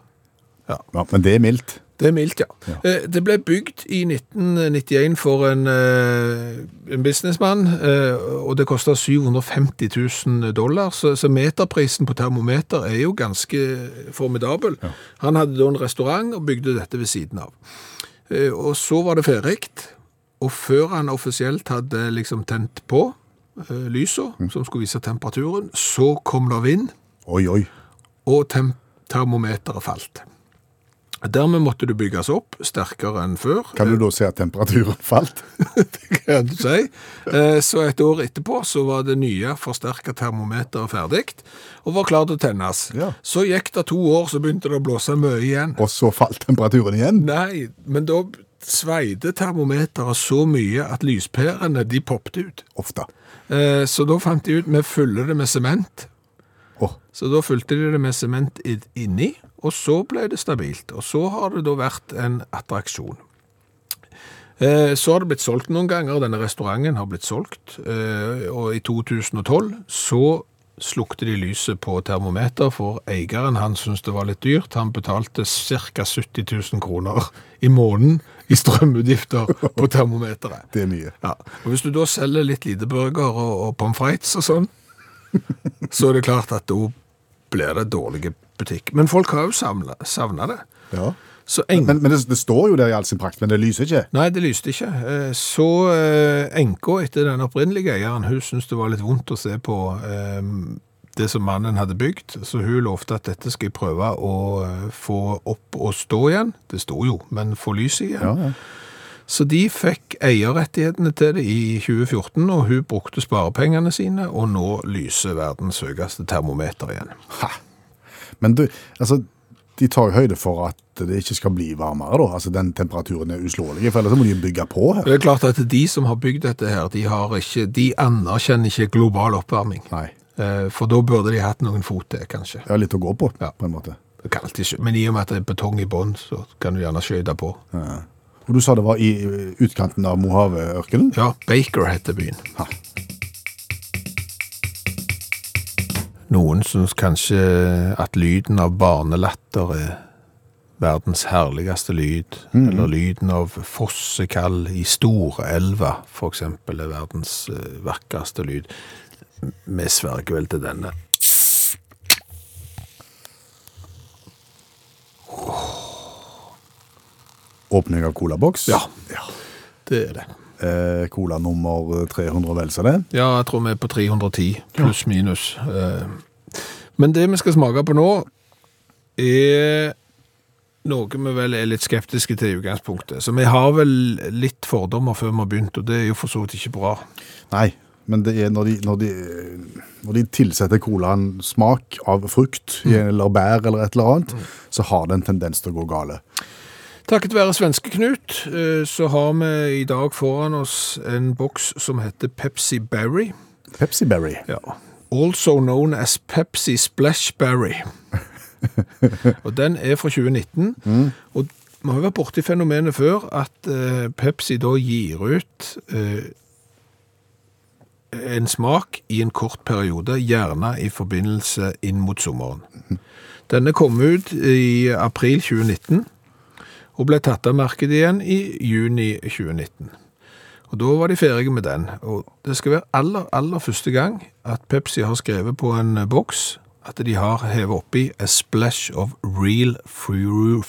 Ja, Men det er mildt. Det er mildt, ja. ja. Det ble bygd i 1991 for en, eh, en businessmann, eh, og det kostet 750 000 dollar, så, så meterprisen på termometer er jo ganske formidabel. Han hadde da en restaurant og bygde dette ved siden av. Eh, Og så var det ferdig, og før han offisielt hadde liksom tent på lysa, lyset, som skulle vise temperaturen, så kom det vind, Oi, oi. og termometeret falt. Dermed måtte du bygges opp sterkere enn før. Kan du da se at temperaturen falt? [laughs] Det kan du si. Eh, Så et år etterpå så var det nye forsterket termometeret ferdig, og var klar til å tennes. Ja. Så gikk det to år, så begynte det å blåse mye igjen. Og så falt temperaturen igjen? Nei, men da sveide termometeret så mye at lyspærene, de poppet ut. Ofte. Eh, Så da fant de ut, vi fyller det med sement. Åh, Så da fulgte de det med sement inni, og så ble det stabilt. Og så har det da vært en attraksjon. Eh, Så har det blitt solgt noen ganger, denne restauranten har blitt solgt, eh, og i 2012 så slukte de lyset på termometer, for eieren han syntes det var litt dyrt. Han betalte ca. 70 000 kroner i måneden i strømutgifter på termometeret. det er mye. Ja, og hvis du da selger litt lite burger og, og pommes frites og sånn, [laughs] så er det klart at da blir det dårlig butikk. Men folk har jo savnet det. Ja. Så en... Men, men det, det står jo der i all sin prakt, men det lyser ikke. Nei, det lyste ikke. Eh, Så eh, enka etter den opprinnelige eieren, hun syntes det var litt vondt å se på eh, det som mannen hadde bygd, så hun lovte at dette skal jeg prøve å få opp og stå igjen. Det sto jo, men få lys igjen. Ja, ja. Så de fikk eierrettighetene til det i 2014, og hun brukte sparepengene sine, og nå lyser verdens høyeste termometer igjen. Men du, altså, de tar jo høyde for at det ikke skal bli varmere, da. Altså den temperaturen er uslåelig, for ellers må de bygge på her. Det er klart at de som har bygd dette her, de, har ikke, de anerkjenner ikke global oppvarming. Nei. Eh, For da burde de hatt noen fot til, kanskje. Er litt å gå på, Ja. på en måte. Det kan alltid skje. Men i og med at det er betong i bånn, så kan du gjerne skøyte på. Og du sa det var i utkanten av Mojave-ørkenen? Ja, Baker heter byen. Ha. Noen syns kanskje at lyden av barnelatter er verdens herligste lyd. Eller lyden av fossekall i Storelva, eksempel, er verdens eh, vakreste lyd. Vi sverger vel til denne. Åpning av colaboks? Ja. Det er det. Eh, cola nummer 300, vel så det? Ja, jeg tror vi er på 310, pluss minus. Eh, Men det vi skal smake på nå, er noe vi vel er litt skeptiske til i utgangspunktet. Så vi har vel litt fordommer før vi har begynt, og det er jo for så vidt ikke bra. Nei, men det er når de, når de, når de tilsetter colaen smak av frukt eller bær eller et eller annet, så har det en tendens til å gå gale. Takket være svenske Knut, eh, så har vi i dag foran oss en boks som heter Pepsi Berry. Pepsi Berry. Ja. Also known as Pepsi Splash Berry. [laughs] og den er fra 2019. Og vi har jo vært borti fenomenet før at eh, Pepsi da gir ut eh, en smak i en kort periode, gjerne i forbindelse inn mot sommeren. [laughs] Denne kom ut i april 2019 og ble tatt av markedet igjen i juni 2019. Og da var de ferdige med den. Og det skal være aller, aller første gang at Pepsi har skrevet på en boks at de har hevet oppi a splash of real fruit,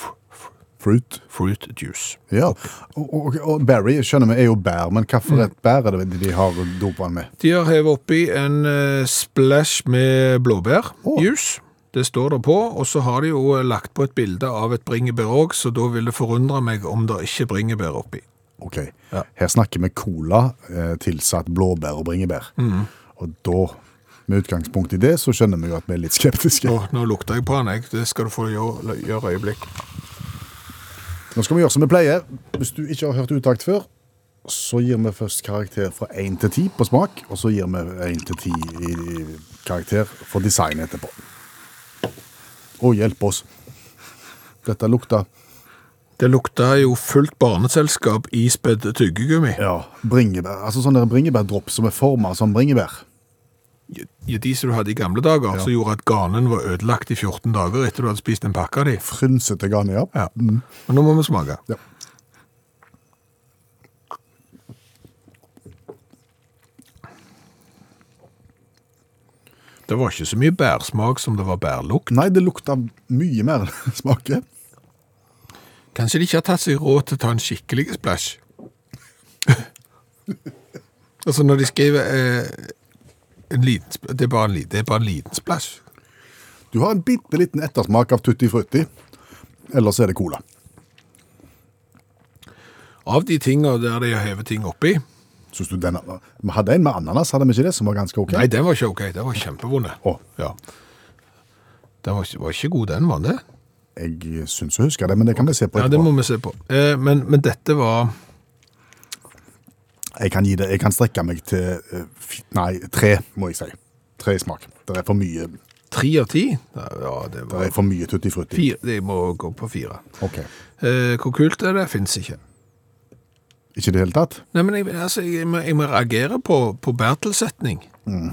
Fruit. fruit juice. Ja, og, og, og Barry skjønner vi er jo bær, men hva for et bær er det de har dopa den med? De har hevet oppi en eh, splash med blåbærjuice. blåbærjuice. Det står det på, og så har de jo lagt på et bilde av et bringebær òg, så da vil det forundre meg om det ikke er bringebær oppi. Ok, Ja. her snakker vi cola eh, tilsatt blåbær og bringebær. Og da, med utgangspunkt i det, så skjønner vi jo at vi er litt skeptiske. Nå, nå lukter jeg på den, jeg. Det skal du få gjøre, gjøre øyeblikk. Nå skal vi gjøre som vi pleier. Hvis du ikke har hørt utakt før, så gir vi først karakter fra 1 til 10 på smak, og så gir vi 1 til 10 i karakter for design etterpå. Å, hjelp oss. Dette lukta Det lukta jo fullt barneselskap ispedd tyggegummi. ja, bringebær. Altså sånne bringebærdropp som er forma som bringebær. Ja, de som du hadde i gamle dager, Ja. som gjorde at ganen var ødelagt i 14 dager etter du hadde spist en pakke av de. Frynsete gane, ja. Ja. Men nå må vi smake. Ja. Det var ikke så mye bærsmak som det var bærlukt. Nei, det lukta mye mer [laughs] smake. Kanskje de ikke har tatt seg råd til å ta en skikkelig splash? [laughs] altså når de skriver eh, en liten, det, er bare en, det er bare en liten splash. Du har en bitte liten ettersmak av tutti frutti. Ellers er det cola. Av de tingene der de har hevet ting oppi, Synes du den Vi hadde en med ananas, hadde vi ikke det, som var ganske ok? nei, den var ikke ok, den var kjempevonde. Å. Ja. Den var, ikke- var ikke god den, var den det? Jeg syns jeg husker det, men det kan vi se på Ja, det etterpå. må vi se på. Eh, men, men dette var Jeg kan gi det, jeg kan strekke meg til eh, Nei, tre, må jeg si. Tre i smak. Det er for mye, tre av ti. Ja, det det er for mye tutti frutti. fire. Det må gå på fire. Ok. Eh, hvor kult er det? Fins ikke. Ikke i det hele tatt? Nei, men jeg, altså, jeg, må, jeg må reagere på, på bærtilsetning.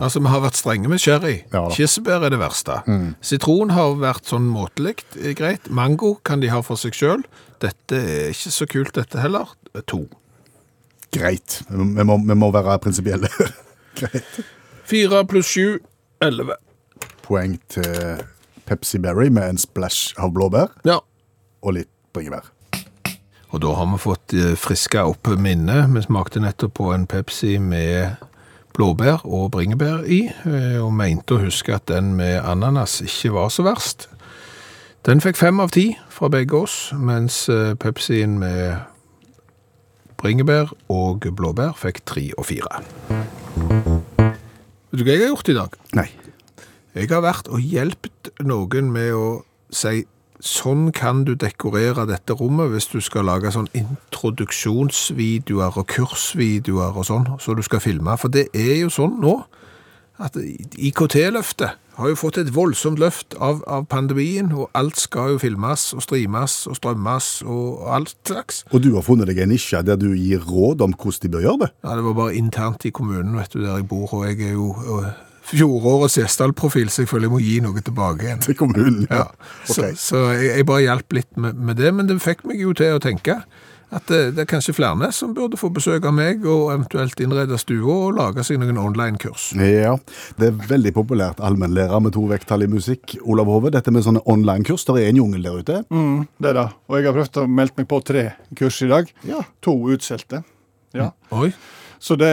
Altså, vi har vært strenge med sherry. Mm. Ja. Mm. Kirsebær er det verste. Sitron har vært sånn måtelig eh, greit. Mango kan de ha for seg sjøl. Dette er ikke så kult, dette heller. To. Greit. Vi må, vi må være prinsipielle. [laughs] Greit. Fire pluss sju, elleve. Poeng til Pepsi Berry med en splash av blåbær Ja. og litt bringebær. Og da har vi fått eh, friska opp minnet. Vi smakte nettopp på en Pepsi med blåbær og bringebær i, eh, og mente å huske at den med ananas ikke var så verst. Den fikk fem av ti fra begge oss, mens eh, Pepsien med bringebær og blåbær fikk tre og fire. Vet du hva jeg har gjort i dag? Nei. Jeg har vært og hjulpet noen med å si sånn kan du dekorere dette rommet hvis du skal lage sånn introduksjonsvideoer og kursvideoer og sånn, så du skal filme. For det er jo sånn nå at IKT-løftet har jo fått et voldsomt løft av, av pandemien, og alt skal jo filmes og streames og strømmes og alt slags. Og du har funnet deg en nisje der du gir råd om hvordan de bør gjøre det. Ja, det var bare internt i kommunen, vet du, der jeg bor, og jeg er jo fjorårets Gjesdal-profil, så jeg føler jeg må gi noe tilbake igjen. Til kommunen. Ja, så, Okay. så jeg, jeg bare hjalp litt med, med det, men det fikk meg jo til å tenke at det, det er kanskje flere som burde få besøk av meg, og eventuelt innrede stua og lage seg noen online-kurs. Ja, det er veldig populært allmennlærer med to vekttall i musikk. Olav Hove, dette med sånne online-kurs, det er en jungel der ute. Mm, det er det. Og jeg har prøvd å melde meg på tre kurs i dag. Ja. To utsolgte. Ja. Oi, Så det,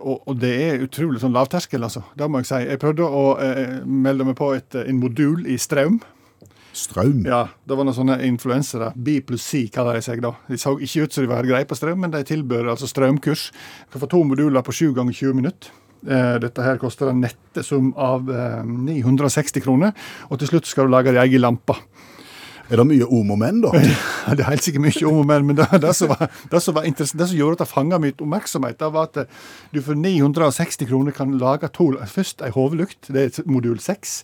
og, og det er utrolig sånn lavterskel, altså. Det må jeg si. Jeg prøvde å eh, melde meg på et, eh, en modul i strøm. Strøm. Ja, det var noen sånne influensere. B pluss C kaller de seg da. De så ikke ut som de var greie på strøm, men de tilbød altså strømkurs. Du kan få to moduler på 7 ganger 20 minutter. Eh, Dette her koster en nettesum av eh, 960 kroner, og til slutt skal du lage din egen lampe. Er det mye om og men, da? Ja, Det er helt sikkert mye om og men, men det, det, som var, det, som var det som gjorde at det fanga min oppmerksomhet, det var at eh, du for 960 kroner kan lage to Først ei hodelykt, det er modul 6.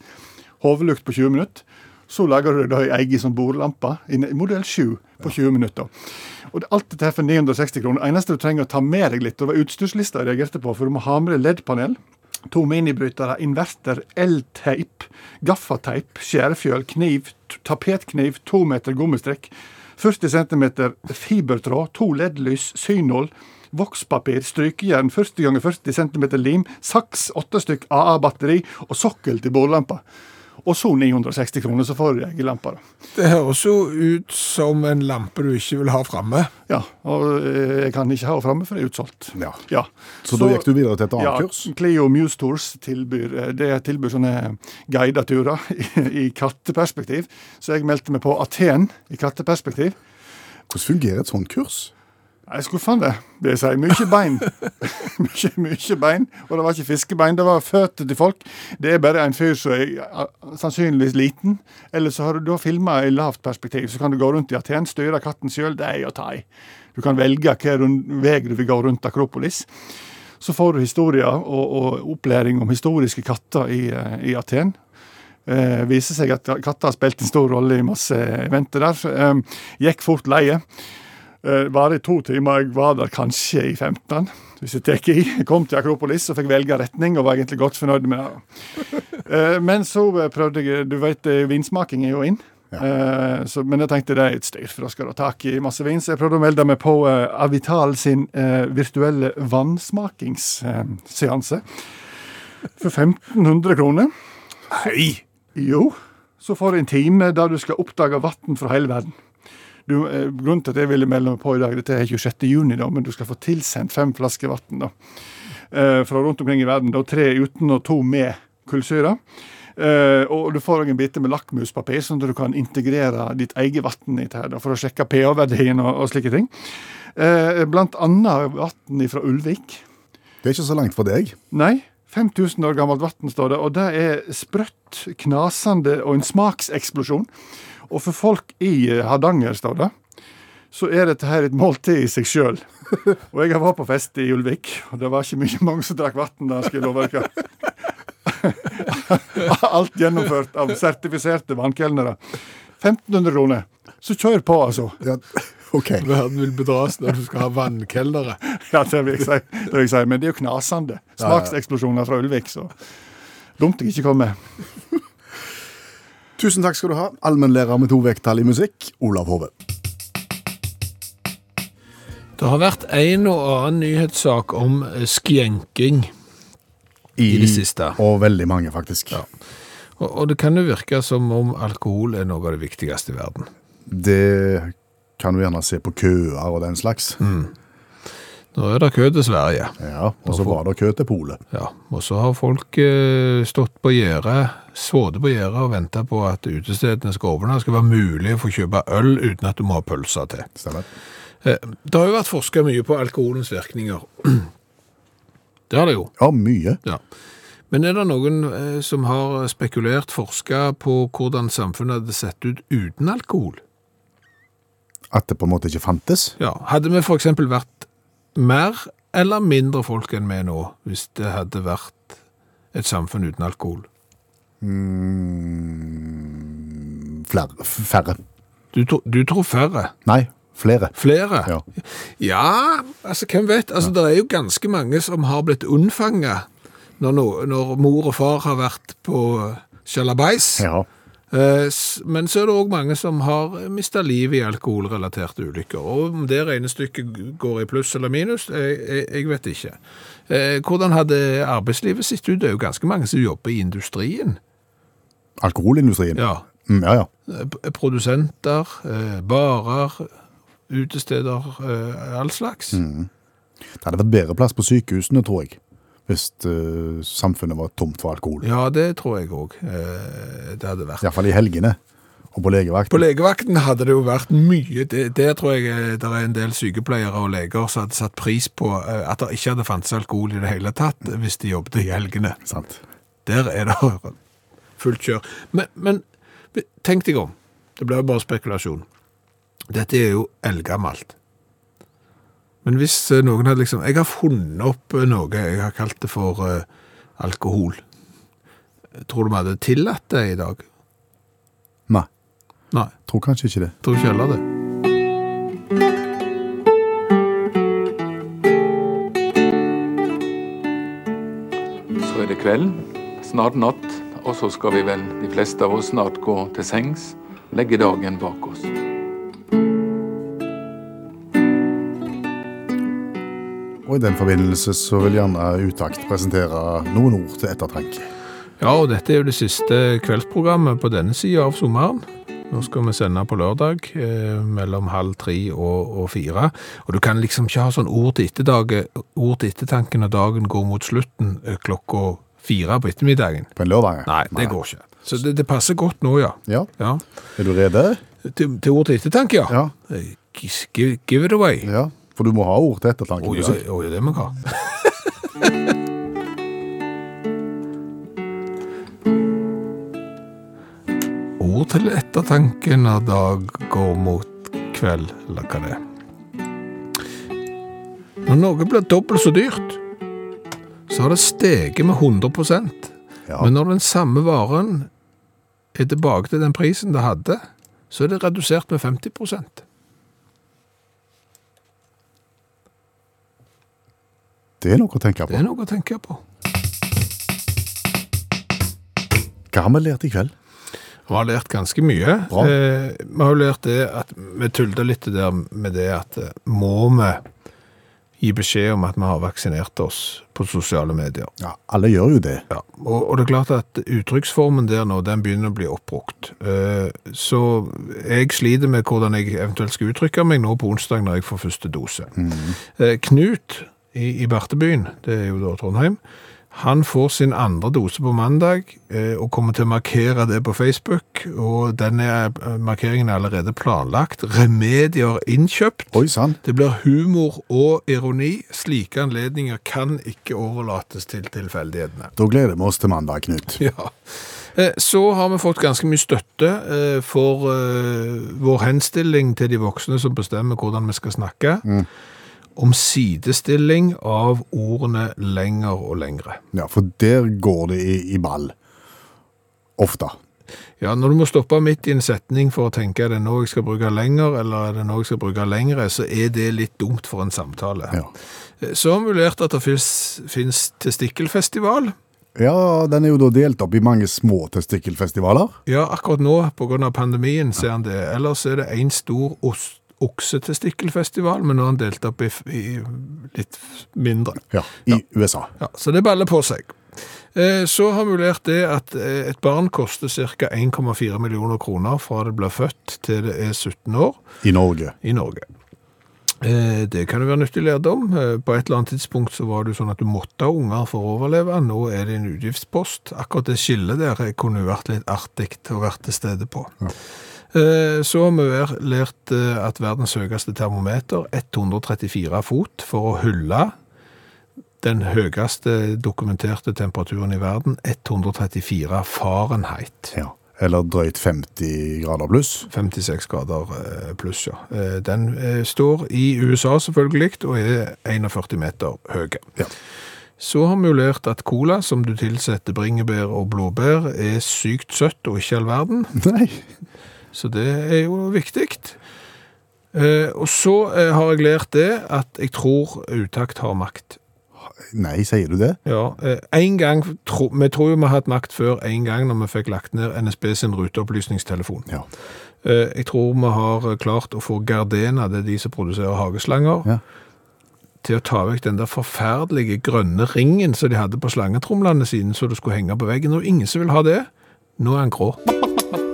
Hodelykt på 20 minutter. Så lager du ei egen sånn bordlampe i modell 7 på 20 minutter. Og det, alt dette her for 960 kroner. Eneste du trenger å ta med deg litt, og det var utstyrslista jeg reagerte på, for du må ha med deg LED-panel. To minibrytere, inverter, el-teip, gaffateip, skjærefjøl, kniv, tapetkniv, to meter gummistrekk, 40 cm fibertråd, to LED-lys, synål, vokspapir, strykejern, 40 ganger 40 cm lim, saks, åtte stykk AA-batteri og sokkel til bordlampa. Og så 960 kroner, så får du deg ei lampe. da. det høres jo ut som en lampe du ikke vil ha framme. Ja, og eh, jeg kan ikke ha henne framme, for det er utsolgt. Ja. Ja. Så, da gikk du videre til et annet ja, kurs? Clio Muse Tours tilbyr, eh, det tilbyr sånne guidede turer [laughs] i, i katteperspektiv. Så jeg meldte meg på Aten i katteperspektiv. Hvordan fungerer et sånt kurs? Er skuffende, vil jeg si. Mye bein. [laughs] mye, mye bein. Og det var ikke fiskebein, det var føtter til folk. Det er bare en fyr som er sannsynligvis liten. Eller så har du da filma i lavt perspektiv, så kan du gå rundt i Aten, styre katten sjøl. Det er å ta i. Du kan velge hvilken vei du vil gå rundt Akropolis. Så får du historier og, og opplæring om historiske katter i, eh, i Aten. Eh, viser seg at katter har spilt en stor rolle i masse eventer der. Eh, gikk fort leie. Eh, Var i to timer. Jeg var der kanskje i 15, hvis jeg tar i. Jeg kom til Akropolis og fikk velge retning, og var egentlig godt fornøyd med det. [laughs] Eh, Men så eh, prøvde jeg Du vet, vinsmaking er jo inn. Eh, så, men jeg tenkte det er et styr, for da skal du ha tak i masse vin. Så jeg prøvde å melde meg på Avital sin virtuelle vannsmakingsseanse. For 1500 kroner. Nei! Jo, så får du en time der du skal oppdage vann fra hele verden. Du, eh, grunnen til at jeg ville melde meg på i dag, dette er 26. juni, da, men du skal få tilsendt fem flasker vann eh, fra rundt omkring i verden. Da, tre uten og to med kullsyre. Eh, og du får en bite med lakmuspapir, sånn at du kan integrere ditt eget vann i dette da, for å sjekke pH-verdien og, og slike ting. Eh, blant annet vann fra Ulvik. Det er ikke så langt fra deg. Nei. 5000 år gammelt vann, står det, og det er sprøtt, knasende og en smakseksplosjon. Og for folk i eh, Hardanger, står det, så er dette her et måltid i seg sjøl. [laughs] Og jeg har vært på fest i Ulvik, og det var ikke mye [laughs] mange som drakk vann der, skal jeg love dere. [laughs] Alt gjennomført av sertifiserte vannkelnere. 1500 kroner. Så kjør på, altså. Ja, OK. Verden vil bedras når du skal ha vannkelnere. Ja, det vil si. Det vil jeg si. Men det er jo knasende. Smakseksplosjoner fra Ulvik, så dumt jeg ikke kom med. Tusen takk skal du ha, allmennlærer med to vekttall i musikk, Olav Hove. Det har vært en og annen nyhetssak om eh, skjenking i det siste. Og veldig mange, faktisk. Og, og det kan jo virke som om alkohol er noe av det viktigste i verden. Det kan du gjerne se på køer og den slags. Nå er det kø til Sverige. Ja, Og så var det kø til polet. Ja, og så har folk eh, stått på gjerdet, sittet på gjerdet og venta på at utestedene skal åpne. Det skal være mulig å få kjøpe øl uten at du må ha pølser til. Stemmer. Eh, det har jo vært forska mye på alkoholens virkninger. [clears throat] Det har det jo. Ja, mye. Ja. Men er det noen eh, som har spekulert, forska på hvordan samfunnet hadde sett ut uten alkohol? At det på en måte ikke fantes. Ja, Hadde vi f.eks. vært mer eller mindre folk enn vi er nå, hvis det hadde vært et samfunn uten alkohol? Mm, flere. Færre. Du, tro- du tror færre? Nei, flere. Flere? Ja. Ja, altså hvem vet? Altså, Det er jo ganske mange som har blitt unnfanga når, no, når mor og far har vært på sjalabais. Ja. Eh, s- Men så er det òg mange som har mista livet i alkoholrelaterte ulykker. Og om det regnestykket går i pluss eller minus, jeg, jeg, jeg vet ikke. Eh, Hvordan hadde arbeidslivet sett ut? Det er jo ganske mange som jobber i industrien. Alkoholindustrien. Ja. Mm, ja, ja. Eh, Produsenter, eh, barer, utesteder, eh, all slags. Det hadde vært bedre plass på sykehusene, tror jeg. Hvis samfunnet var tomt for alkohol. Ja, det tror jeg òg det hadde vært. Iallfall i helgene. Og på legevakten. På legevakten hadde det jo vært mye. Det, der tror jeg det er en del sykepleiere og leger som hadde satt pris på at det ikke hadde fantes alkohol i det hele tatt hvis de jobbet i helgene. Sant. Der er det fullt kjør. Men, men tenk deg om. Det blir jo bare spekulasjon. Dette er jo eldgammelt. Men hvis eh, noen hadde liksom Jeg har funnet opp eh, noe jeg har kalt det for uh, alkohol. Tror du vi hadde tillatt det i dag? Nei, Nei, tror kanskje ikke det. tror ikke heller det. Så er det kvelden. snart natt, og så skal vi vel, de fleste av oss, snart gå til sengs, legge dagen bak oss. Og i den forbindelse så vil gjerne Utakt presentere noen ord til ettertanke. Ja, og dette er jo det siste kveldsprogrammet på denne sida av sommeren. Nå skal vi sende på lørdag eh, mellom halv tre og, og fire. Og du kan liksom ikke ha sånn ord til, ettertanke når dagen går mot slutten eh, klokka fire på ettermiddagen. På en lørdag? Nei, det går ikke. Så det, det passer godt nå, ja. Ja. ja. Er du rede? Til, til ord til ettertanke, ja. Ja. Give, give it away. ja. For du må ha ord til ettertanke. Å ja, ja, det må jeg ha. [laughs] Ord til ettertanke når dag går mot kveld, eller hva det er. Når noe blir dobbelt så dyrt, så har det steget med 100 Ja. Men når den samme varen er tilbake til den prisen det hadde, så er det redusert med 50% Det er noe å tenke på. Det er noe å tenke på. Hva har vi lært i kveld? Vi har lært ganske mye. Bra. Eh, vi har lært det at vi tullet litt der med det at eh, må vi gi beskjed om at vi har vaksinert oss på sosiale medier. Ja, alle gjør jo det. Ja, og, og det er klart at uttrykksformen der nå, den begynner å bli oppbrukt. Uh, så jeg sliter med hvordan jeg eventuelt skal uttrykke meg nå på onsdag når jeg får første dose. Eh, Knut i, i Bartebyen, det er jo da Trondheim, han får sin andre dose på mandag eh, og kommer til å markere det på Facebook, og denne eh, markeringen er allerede planlagt. Remedier innkjøpt. Oi sann. Det blir humor og ironi. Slike anledninger kan ikke overlates til tilfeldighetene. Da gleder vi oss til mandag, Knut. [laughs] Ja. Eh, Så har vi fått ganske mye støtte for vår henstilling til de voksne som bestemmer hvordan vi skal snakke, om sidestilling av ordene lenger og lengre. Ja, for der går det i, i ball. Ofte. Ja, når du må stoppe midt i en setning for å tenke er det nå jeg skal bruke lenger, eller er det nå jeg skal bruke lengre, så er det litt dumt for en samtale. Ja. Eh, Så har vi lært at det finnes testikkelfestival. ja, den er jo da delt opp i mange små testikkelfestivaler. Ja, akkurat nå, av pandemien, ser han det. Ellers er det en stor os- oksetestikkelfestival, men nå har han delt opp i, i litt mindre. Ja, i USA. Ja, så det baller på seg. Eh, Så har vi lært det at eh, et barn koster ca. 1,4 millioner kroner fra det blir født til det er 17 år I Norge. i Norge. Eh, Det kan jo være nyttig lærdom. Eh, På et eller annet tidspunkt så var det jo sånn at du måtte ha unger for å overleve. Nå er det en utgiftspost. Akkurat det skillet der kunne jo vært litt artig å være til stede på. Eh, Eh, så har vi lært eh, at verdens høyeste termometer, 134 fot, for å hylle den høyeste dokumenterte temperaturen i verden, 134 Fahrenheit. Ja. Eller drøyt 50 grader pluss? 56 grader eh, pluss, ja. Den står i USA, selvfølgelig, og er 41 meter høy. Ja. Så har vi jo lært at cola, som du tilsetter bringebær og blåbær, er sykt søtt og ikke all verden. Nei. Så det er jo viktig. Eh, og så eh, har jeg lært det at jeg tror utakt har makt. Nei, sier du det? Ja. Eh, en gang, tro, Vi tror jo vi har hatt makt før en gang når vi fikk lagt ned NSB sin ruteopplysningstelefon. Ja. Jeg tror vi har klart å få Gardena, det er de som produserer hageslanger, ja. til å ta vekk den der forferdelige grønne ringen som de hadde på slangetromlene sine, så det skulle henge på veggen. Og ingen som vil ha det. Nå er han grå.